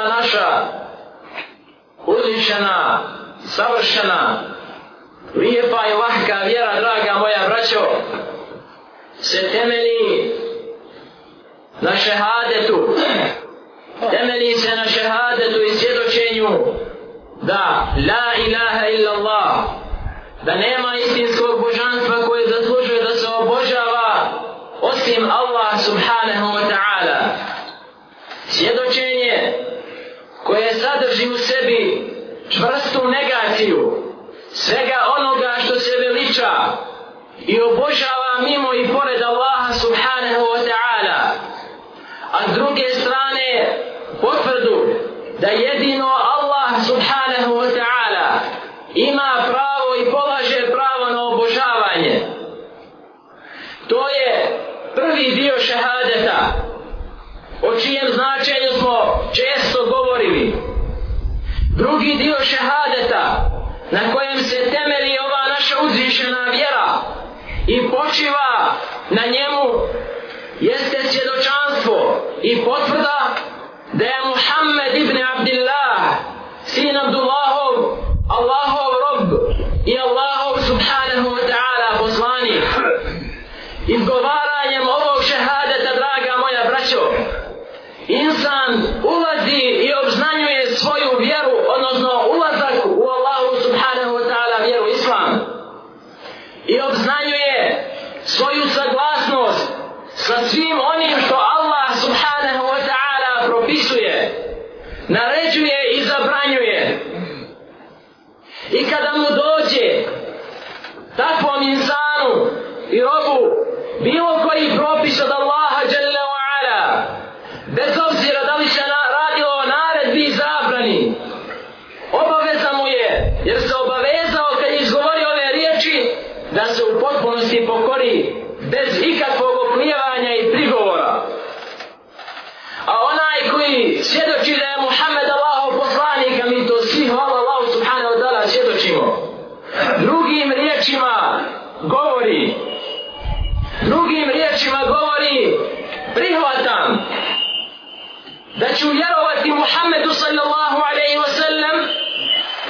ova naša uzvišena, savršena, lijepa i lahka vjera, draga moja braćo, se temeli na šehadetu, temeli se na šehadetu i svjedočenju da la ilaha illallah, da nema istinskog božanstva koje zaslužuje da se obožava osim Allah subhanahu wa ta'ala. Svjedočenje koje sadrži u sebi čvrstu negaciju svega onoga što se veliča i obožava mimo i pored Allaha subhanahu wa ta'ala. A s druge strane potvrdu da jedino Allah subhanahu wa ta'ala ima pravo i polaže pravo na obožavanje. To je prvi dio šehadeta o čijem značenju smo često govorili. Drugi dio šehadeta na kojem se temeli ova naša uzvišena vjera i počiva na njemu jeste svjedočanstvo i potvrda da je Muhammed ibn Abdillah sin Abdullahov Allahov rob i Allahov subhanahu wa ta'ala poslanik izgovaranjem ovog šehadeta draga moja braćo insan ulazi i obznanjuje svoju vjeru odnosno ulazak u Allahu subhanahu wa ta'ala vjeru islam. I obznanjuje svoju saglasnost sa svim onim što Allah subhanahu wa ta'ala propisuje naređuje i zabranjuje. I kada mu dođe takvom insanu i robu bilo koji propis od Allaha jalla wa ala bez obzira da li se radilo o naredbi i zabrani obaveza mu je jer se obavezao kad je izgovorio ove riječi da se u govori bez ikakvog oklijevanja i prigovora. A onaj koji svjedoči da je Muhammed Allahov poslanik a mi to svi hvala Allahu subhanahu wa ta'ala svjedočimo. Drugim riječima govori drugim riječima govori prihvatam da ću vjerovati Muhammedu sallallahu alaihi wa sallam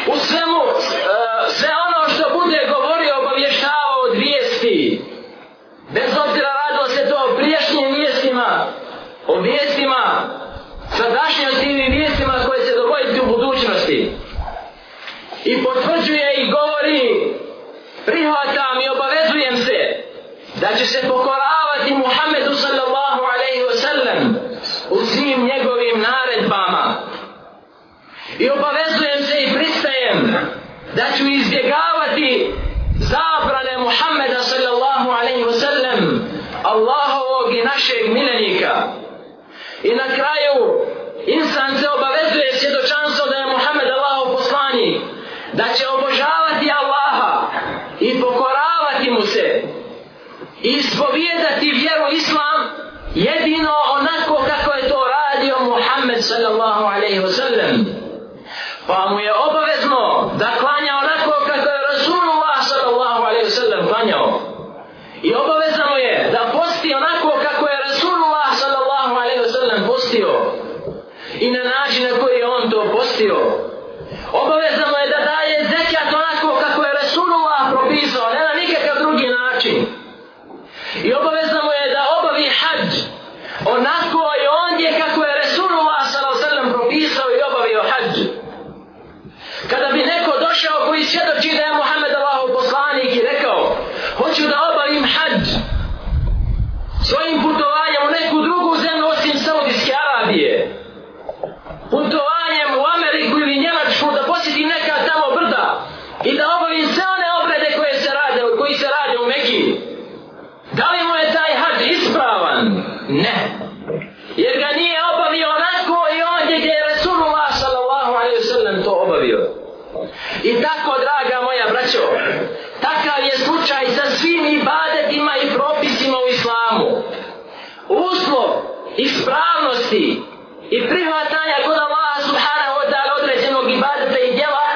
u svemu sve ono što bude govorio obavještavao od vijesti bez obzira radilo se to o priješnjim vijestima o vijestima sadašnjosti i vijestima koje se dogoditi u budućnosti. I potvrđuje i govori prihvatam i obavezujem se da će se pokoravati Muhammedu sallallahu alaihi wa sallam u svim njegovim naredbama. I obavezujem se i pristajem da ću izbjegavati zabrane Muhammeda sallallahu alaihi wa sallam Allahovog i našeg milenika i na kraju insan se obavezuje svjedočanstvo da je Muhammed Allahov poslanik da će obožavati Allaha i pokoravati mu se i ispovijedati vjeru islam jedino onako kako je to radio Muhammed sallallahu alaihi wa sallam. Pa mu je obavezno da klanja onako kako je Rasulullah sallallahu alaihi wa sallam klanjao i obavezno mu je da posti onako kako je Rasulullah sallallahu alaihi wa sallam postio i na način na koji je on to postio obavezno mu je da daje zekijat onako kako je Rasulullah propisao ne na nikakav drugi način i obavezno mu je da obavi hađ onako i ondje kako je Resulullah s.a.v. propisao i obavio hađ. Kada bi neko došao koji svjedoči da je Muhammed Allahov poslanik i rekao hoću da obavim hađ svojim putovanjem u neku drugu zemlju osim Saudijske Arabije putovanjem u Ameriku ili Njemačku da posjetim neka tamo brda i da obavim sve one obrede koje se rade, koji se rade u Mekiji Da li mu je taj hađ ispravan? Ne. Jer ga nije obavio onako i ondje gdje je Resulullah sallallahu alaihi wa sallam to obavio. I tako, draga moja braćo, takav je slučaj sa svim ibadetima i propisima u islamu. Uslov ispravnosti i prihvatanja kod Allaha subhanahu wa ta'ala određenog ibadeta i djela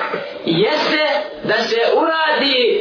jeste da se uradi